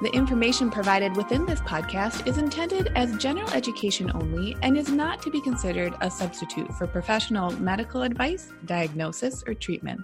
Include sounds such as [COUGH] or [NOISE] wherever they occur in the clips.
The information provided within this podcast is intended as general education only and is not to be considered a substitute for professional medical advice, diagnosis, or treatment.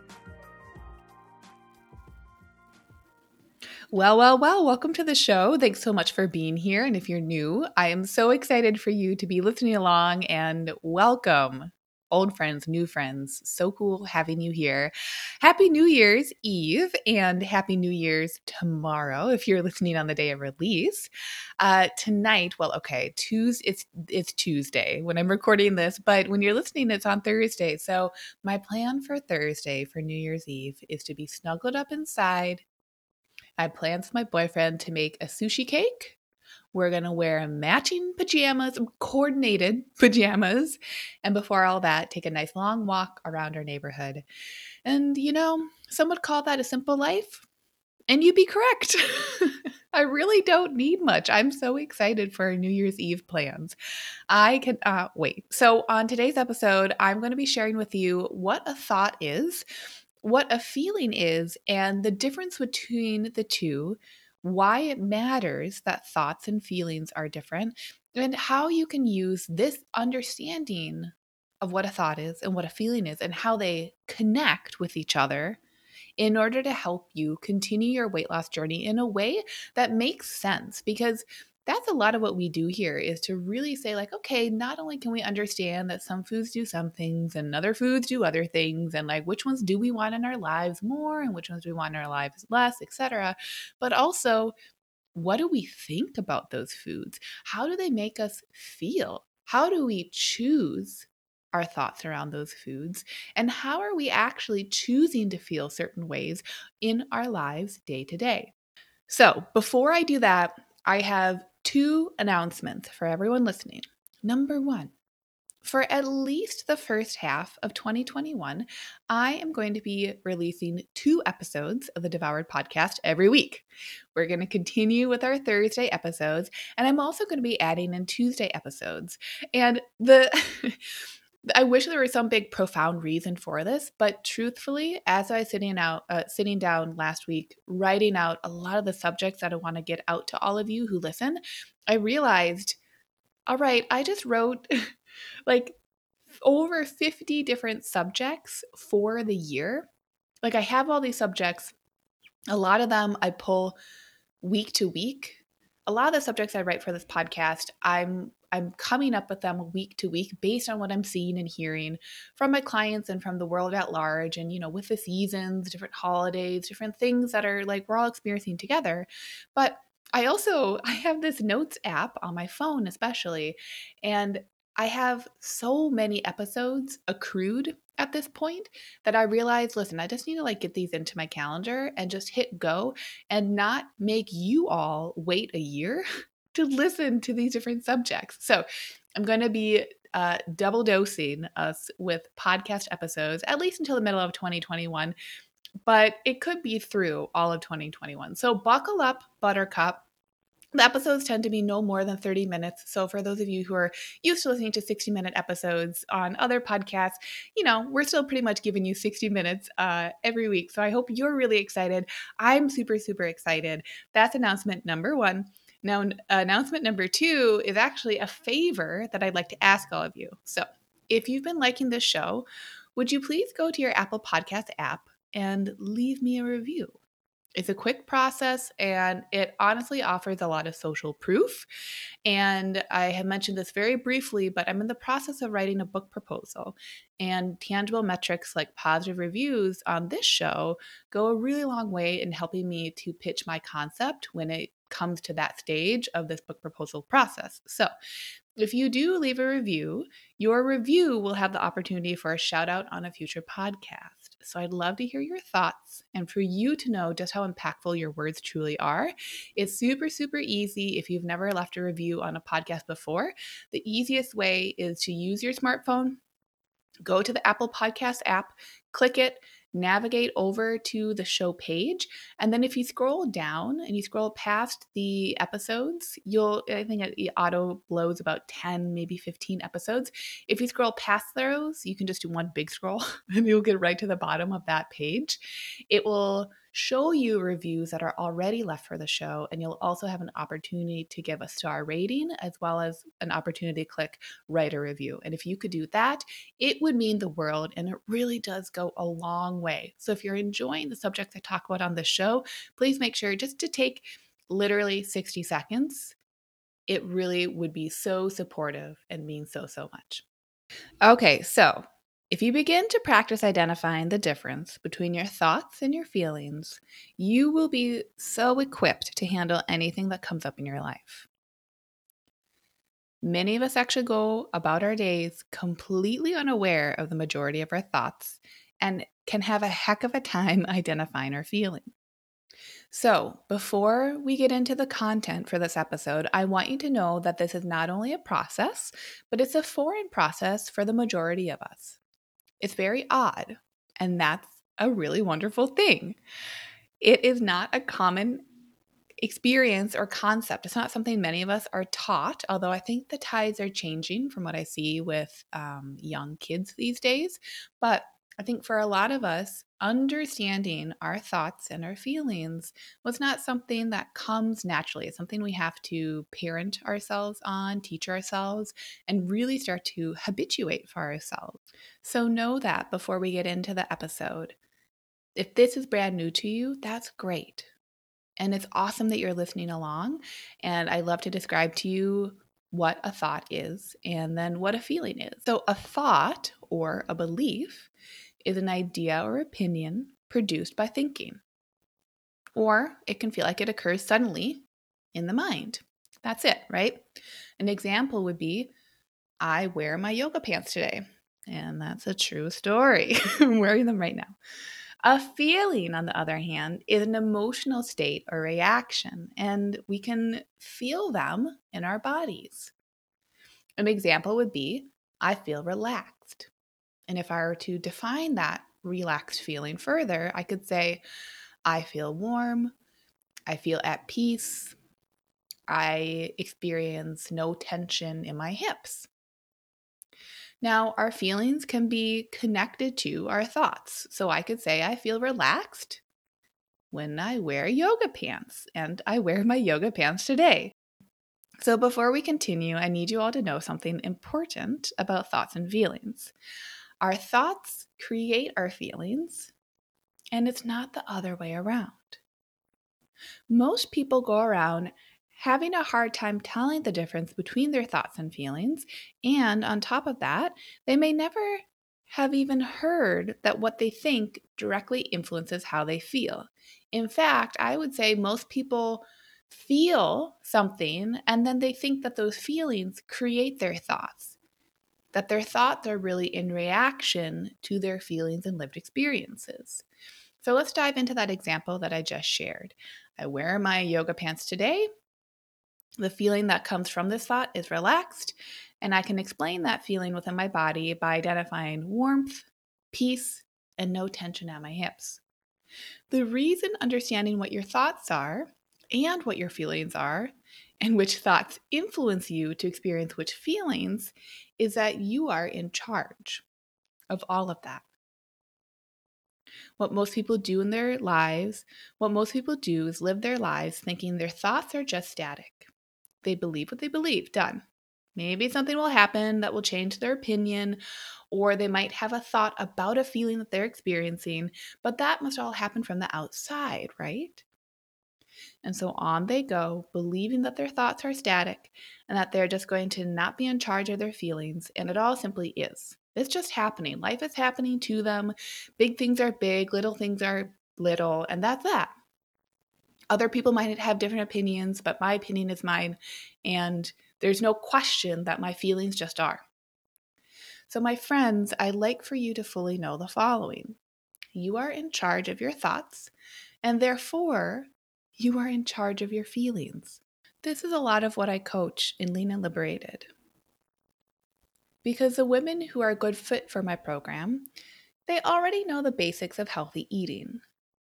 Well, well, well, welcome to the show. Thanks so much for being here. And if you're new, I am so excited for you to be listening along and welcome. Old friends, new friends. So cool having you here. Happy New Year's Eve and Happy New Year's tomorrow if you're listening on the day of release. Uh, tonight, well, okay, Tuesday, it's, it's Tuesday when I'm recording this, but when you're listening, it's on Thursday. So my plan for Thursday for New Year's Eve is to be snuggled up inside I plans with my boyfriend to make a sushi cake. We're going to wear matching pajamas, coordinated pajamas. And before all that, take a nice long walk around our neighborhood. And, you know, some would call that a simple life. And you'd be correct. [LAUGHS] I really don't need much. I'm so excited for our New Year's Eve plans. I can uh, wait. So, on today's episode, I'm going to be sharing with you what a thought is what a feeling is and the difference between the two, why it matters that thoughts and feelings are different, and how you can use this understanding of what a thought is and what a feeling is and how they connect with each other in order to help you continue your weight loss journey in a way that makes sense. Because that's a lot of what we do here is to really say like okay not only can we understand that some foods do some things and other foods do other things and like which ones do we want in our lives more and which ones do we want in our lives less etc but also what do we think about those foods? How do they make us feel? How do we choose our thoughts around those foods? And how are we actually choosing to feel certain ways in our lives day to day? So before i do that I have two announcements for everyone listening. Number one, for at least the first half of 2021, I am going to be releasing two episodes of the Devoured podcast every week. We're going to continue with our Thursday episodes, and I'm also going to be adding in Tuesday episodes. And the [LAUGHS] I wish there was some big profound reason for this, but truthfully, as I was sitting out, uh, sitting down last week, writing out a lot of the subjects that I want to get out to all of you who listen, I realized, all right, I just wrote [LAUGHS] like over 50 different subjects for the year. Like I have all these subjects. A lot of them I pull week to week. A lot of the subjects I write for this podcast, I'm I'm coming up with them week to week based on what I'm seeing and hearing from my clients and from the world at large. And, you know, with the seasons, different holidays, different things that are like we're all experiencing together. But I also [LAUGHS] I have this notes app on my phone especially and I have so many episodes accrued at this point that I realized, listen, I just need to like get these into my calendar and just hit go and not make you all wait a year [LAUGHS] to listen to these different subjects. So I'm going to be uh, double dosing us with podcast episodes, at least until the middle of 2021, but it could be through all of 2021. So buckle up, Buttercup. The episodes tend to be no more than 30 minutes. So, for those of you who are used to listening to 60 minute episodes on other podcasts, you know, we're still pretty much giving you 60 minutes uh, every week. So, I hope you're really excited. I'm super, super excited. That's announcement number one. Now, announcement number two is actually a favor that I'd like to ask all of you. So, if you've been liking this show, would you please go to your Apple Podcast app and leave me a review? It's a quick process and it honestly offers a lot of social proof. And I have mentioned this very briefly, but I'm in the process of writing a book proposal. And tangible metrics like positive reviews on this show go a really long way in helping me to pitch my concept when it comes to that stage of this book proposal process. So, if you do leave a review, your review will have the opportunity for a shout out on a future podcast. So I'd love to hear your thoughts and for you to know just how impactful your words truly are. It's super, super easy if you've never left a review on a podcast before. The easiest way is to use your smartphone, go to the Apple Podcast app, click it, navigate over to the show page. And then if you scroll down and you scroll past the episodes, you'll, I think it auto blows about 10, maybe 15 episodes. If you scroll past those, you can just do one big scroll [LAUGHS] and you'll get right to the bottom of that page. It will show you reviews that are already left for the show, and you'll also have an opportunity to give a star rating as well as an opportunity to click write a review. And if you could do that, it would mean the world, and it really does go a long way. So if you're enjoying the subjects I talk about on this show, please make sure just to take literally 60 seconds. It really would be so supportive and mean so, so much. Okay, so if you begin to practice identifying the difference between your thoughts and your feelings, you will be so equipped to handle anything that comes up in your life. Many of us actually go about our days completely unaware of the majority of our thoughts and can have a heck of a time [LAUGHS] identifying our feelings. So, before we get into the content for this episode, I want you to know that this is not only a process, but it's a foreign process for the majority of us. It's very odd, and that's a really wonderful thing. It is not a common experience or concept. It's not something many of us are taught, although I think the tides are changing from what I see with um, young kids these days. But I think for a lot of us, understanding our thoughts and our feelings was not something that comes naturally. It's something we have to parent ourselves on, teach ourselves, and really start to habituate for ourselves. So know that before we get into the episode. If this is brand new to you, that's great. And it's awesome that you're listening along. And I love to describe to you what a thought is and then what a feeling is. So, a thought or a belief is an idea or opinion produced by thinking. Or it can feel like it occurs suddenly in the mind. That's it, right? An example would be I wear my yoga pants today. And that's a true story. [LAUGHS] I'm wearing them right now. A feeling, on the other hand, is an emotional state or reaction, and we can feel them in our bodies. An example would be I feel relaxed. And if I were to define that relaxed feeling further, I could say, I feel warm, I feel at peace, I experience no tension in my hips. Now, our feelings can be connected to our thoughts. So I could say, I feel relaxed when I wear yoga pants, and I wear my yoga pants today. So, before we continue, I need you all to know something important about thoughts and feelings. Our thoughts create our feelings, and it's not the other way around. Most people go around having a hard time telling the difference between their thoughts and feelings, and on top of that, they may never have even heard that what they think directly influences how they feel. In fact, I would say most people feel something and then they think that those feelings create their thoughts that their thoughts are really in reaction to their feelings and lived experiences. So let's dive into that example that I just shared. I wear my yoga pants today. The feeling that comes from this thought is relaxed, and I can explain that feeling within my body by identifying warmth, peace, and no tension at my hips. The reason understanding what your thoughts are and what your feelings are and which thoughts influence you to experience which feelings is that you are in charge of all of that. What most people do in their lives, what most people do is live their lives thinking their thoughts are just static. They believe what they believe, done. Maybe something will happen that will change their opinion, or they might have a thought about a feeling that they're experiencing, but that must all happen from the outside, right? And so on they go, believing that their thoughts are static and that they're just going to not be in charge of their feelings, and it all simply is. It's just happening. Life is happening to them. Big things are big, little things are little, and that's that. Other people might have different opinions, but my opinion is mine, and there's no question that my feelings just are. So, my friends, I'd like for you to fully know the following you are in charge of your thoughts, and therefore, you are in charge of your feelings. This is a lot of what I coach in Lean and Liberated. Because the women who are a good fit for my program, they already know the basics of healthy eating.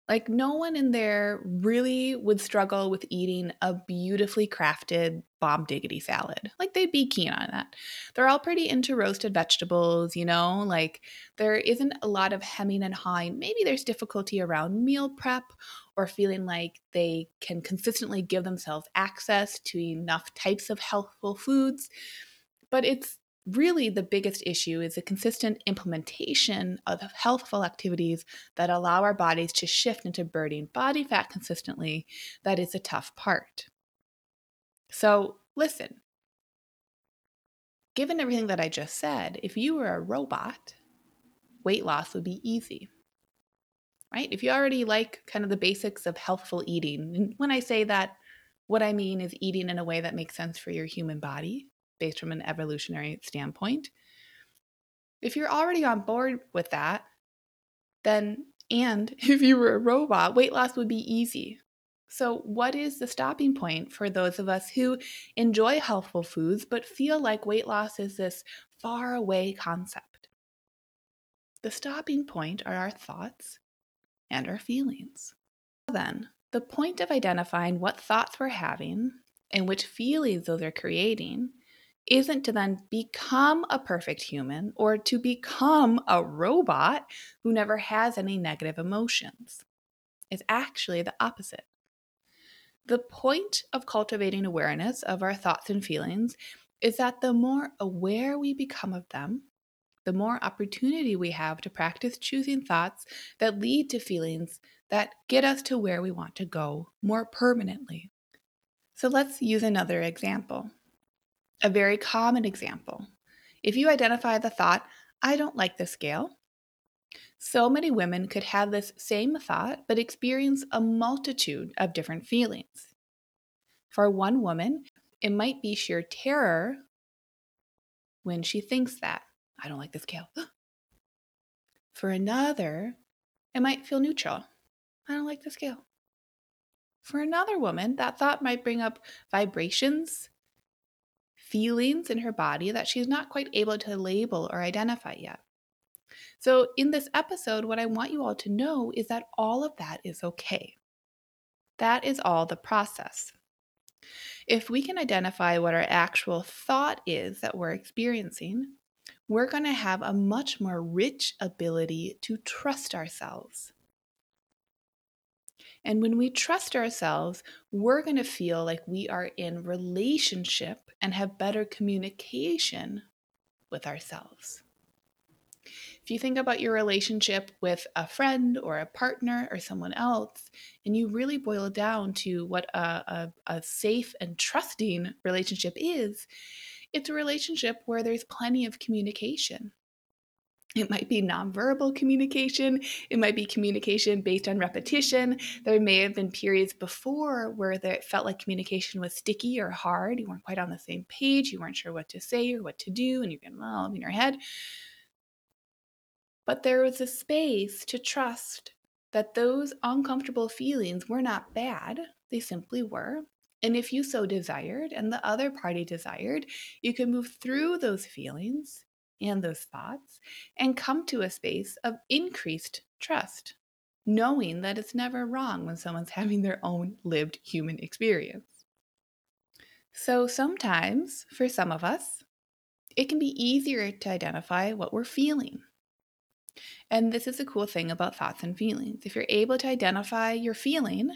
Like, no one in there really would struggle with eating a beautifully crafted bomb diggity salad. Like, they'd be keen on that. They're all pretty into roasted vegetables, you know? Like, there isn't a lot of hemming and hawing. Maybe there's difficulty around meal prep or feeling like they can consistently give themselves access to enough types of healthful foods. But it's really the biggest issue is the consistent implementation of healthful activities that allow our bodies to shift into burning body fat consistently. That is a tough part. So, listen. Given everything that I just said, if you were a robot, weight loss would be easy. Right? If you already like kind of the basics of healthful eating, and when I say that, what I mean is eating in a way that makes sense for your human body, based from an evolutionary standpoint. If you're already on board with that, then, and [LAUGHS] if you were a robot, weight loss would be easy. So, what is the stopping point for those of us who enjoy healthful foods but feel like weight loss is this far away concept? The stopping point are our thoughts and our feelings. Then, the point of identifying what thoughts we're having and which feelings those are creating isn't to then become a perfect human or to become a robot who never has any negative emotions. It's actually the opposite. The point of cultivating awareness of our thoughts and feelings is that the more aware we become of them, the more opportunity we have to practice choosing thoughts that lead to feelings that get us to where we want to go more permanently. So let's use another example a very common example. If you identify the thought, I don't like the scale, so many women could have this same thought but experience a multitude of different feelings. For one woman, it might be sheer terror when she thinks that, I don't like the scale. [GASPS] For another, it might feel neutral. I don't like the scale. For another woman, that thought might bring up vibrations feelings in her body that she's not quite able to label or identify yet. So, in this episode, what I want you all to know is that all of that is okay. That is all the process. If we can identify what our actual thought is that we're experiencing, we're going to have a much more rich ability to trust ourselves. And when we trust ourselves, we're going to feel like we are in relationship and have better communication with ourselves. If you think about your relationship with a friend or a partner or someone else, and you really boil it down to what a, a, a safe and trusting relationship is, it's a relationship where there's plenty of communication. It might be nonverbal communication. It might be communication based on repetition. There may have been periods before where it felt like communication was sticky or hard. You weren't quite on the same page. You weren't sure what to say or what to do, and you're getting well in your head. But there was a space to trust that those uncomfortable feelings were not bad, they simply were. And if you so desired and the other party desired, you could move through those feelings and those thoughts and come to a space of increased trust, knowing that it's never wrong when someone's [LAUGHS] having their own lived human experience. So sometimes, for some of us, it can be easier to identify what we're feeling. And this is the cool thing about thoughts and feelings. If you're able to identify your feeling,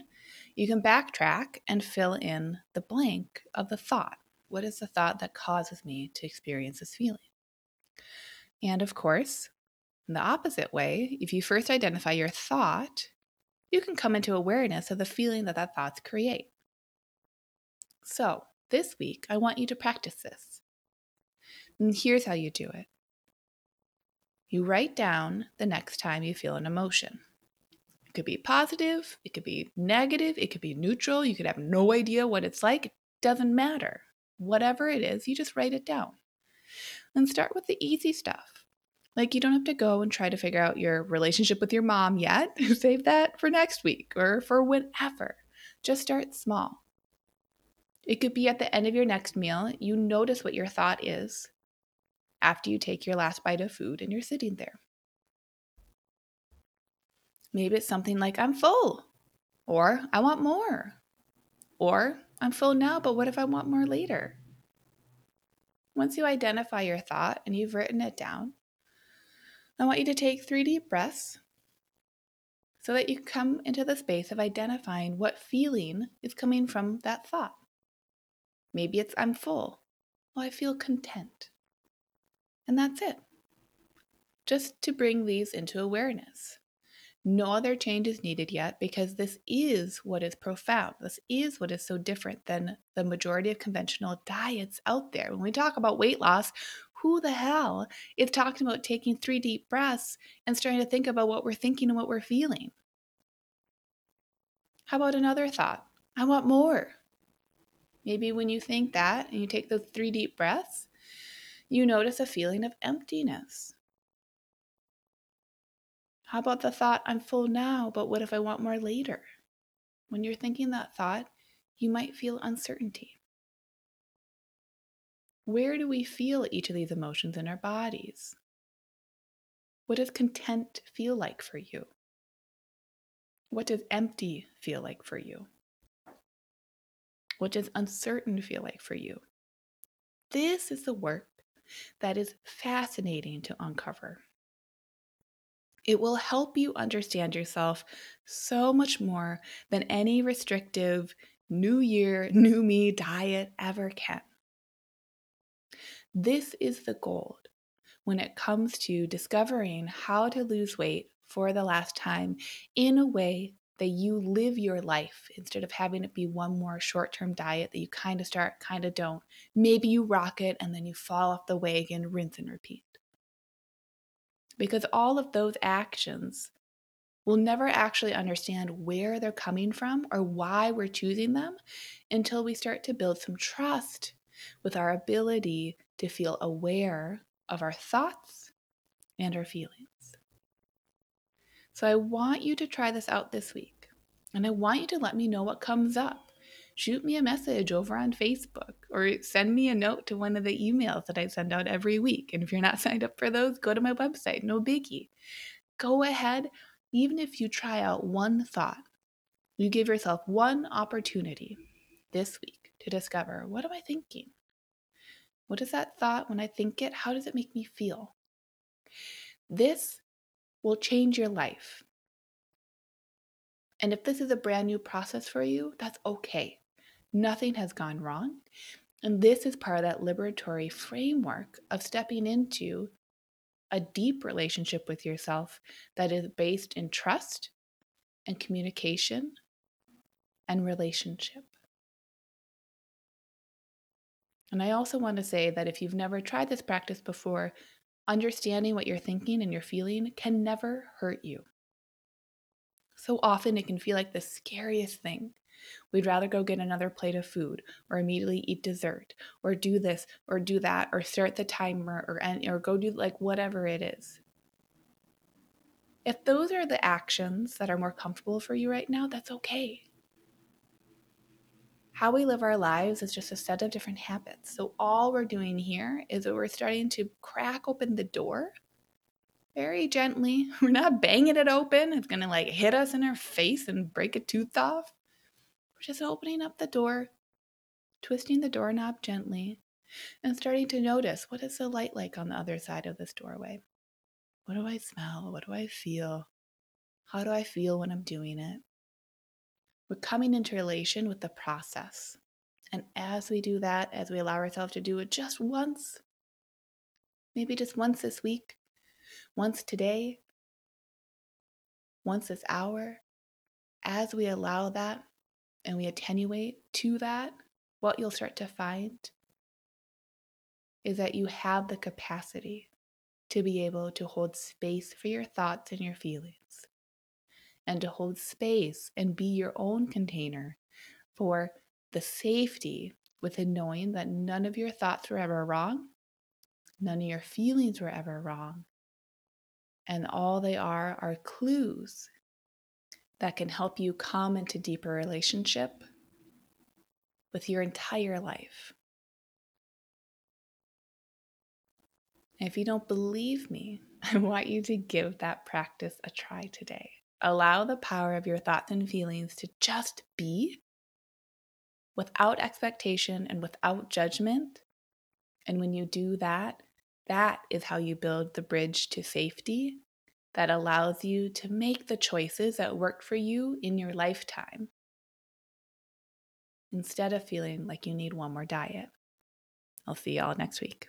you can backtrack and fill in the blank of the thought what is the thought that causes me to experience this feeling? And of course, in the opposite way, if you first identify your thought, you can come into awareness of the feeling that that thoughts create. So, this week, I want you to practice this. And here's how you do it you write down the next time you feel an emotion. It could be positive, it could be negative, it could be neutral, you could have no idea what it's like. It doesn't matter. Whatever it is, you just write it down. And start with the easy stuff. Like you don't have to go and try to figure out your relationship with your mom yet. [LAUGHS] Save that for next week or for whenever. Just start small. It could be at the end of your next meal, you notice what your thought is after you take your last bite of food and you're sitting there. Maybe it's something like, I'm full, or I want more, or I'm full now, but what if I want more later? Once you identify your thought and you've written it down, I want you to take three deep breaths so that you come into the space of identifying what feeling is coming from that thought. Maybe it's I'm full. Well, I feel content. And that's it. Just to bring these into awareness. No other change is needed yet because this is what is profound. This is what is so different than the majority of conventional diets out there. When we talk about weight loss, who the hell is talking about taking three deep breaths and starting to think about what we're thinking and what we're feeling? How about another thought? I want more. Maybe when you think that and you take those three deep breaths, you notice a feeling of emptiness. How about the thought, I'm full now, but what if I want more later? When you're thinking that thought, you might feel uncertainty. Where do we feel each of these emotions in our bodies? What does content feel like for you? What does empty feel like for you? What does uncertain feel like for you? This is the work that is fascinating to uncover. It will help you understand yourself so much more than any restrictive new year, [LAUGHS] new me diet ever can. This is the gold when it comes to discovering how to lose weight for the last time in a way that you live your life instead of having it be one more short term diet that you kind of start, kind of don't. Maybe you rock it and then you fall off the wagon, rinse and repeat. Because all of those actions we'll never actually understand where they're coming from or why we're choosing them until we start to build some trust with our ability to feel aware of our thoughts and our feelings. So I want you to try this out this week. And I want you to let me know what comes up. Shoot me a message over on Facebook or send me a note to one of the emails that I send out every week. And if you're not [LAUGHS] signed up for those, go to my website, no biggie. Go ahead, even if you try out one thought, you give yourself one opportunity this week to discover what am I thinking? What is that thought when I think it? How does it make me feel? This will change your life. And if this is a brand new process for you, that's okay. Nothing has gone wrong. And this is part of that liberatory framework of stepping into a deep relationship with yourself that is based in trust and communication and relationship. And I also want to say that if you've never tried this practice before, understanding what you're thinking and you're feeling can never hurt you. So often it can feel like the scariest thing. We'd rather go get another plate of food or immediately eat dessert or do this or do that or start the timer or end, or go do like whatever it is. If those are the actions that are more comfortable for you right now, that's okay how we live our lives is just a set of different habits. So, all we're doing here is that we're starting to crack open the door very gently. [LAUGHS] We're not banging it open, it's gonna like hit us in our face and break a tooth off. Just opening up the door, twisting the doorknob gently, and starting to notice what is the light like on the other side of this doorway? What do I smell? What do I feel? How do I feel when I'm doing it? We're coming into relation with the process And as we do that, as we allow ourselves to do it just once, maybe just once this week, once today, once this hour, as we allow that and we attenuate to that, what you'll start to find is that you have the capacity to be able to hold space for your thoughts and your feelings, and to hold space and be your own container for the safety within knowing that none of your thoughts were ever wrong, none of your feelings were ever wrong, and all they are are clues that can help you come into deeper relationship with your entire life. If you don't believe me, [LAUGHS] I want you to give that practice a try today. Allow the power of your thoughts and feelings to just be without expectation and without judgment. And when you do that, that is how you build the bridge to safety that allows you to make the choices that work for you in your lifetime instead of feeling like you need one more diet. I'll see y'all next week.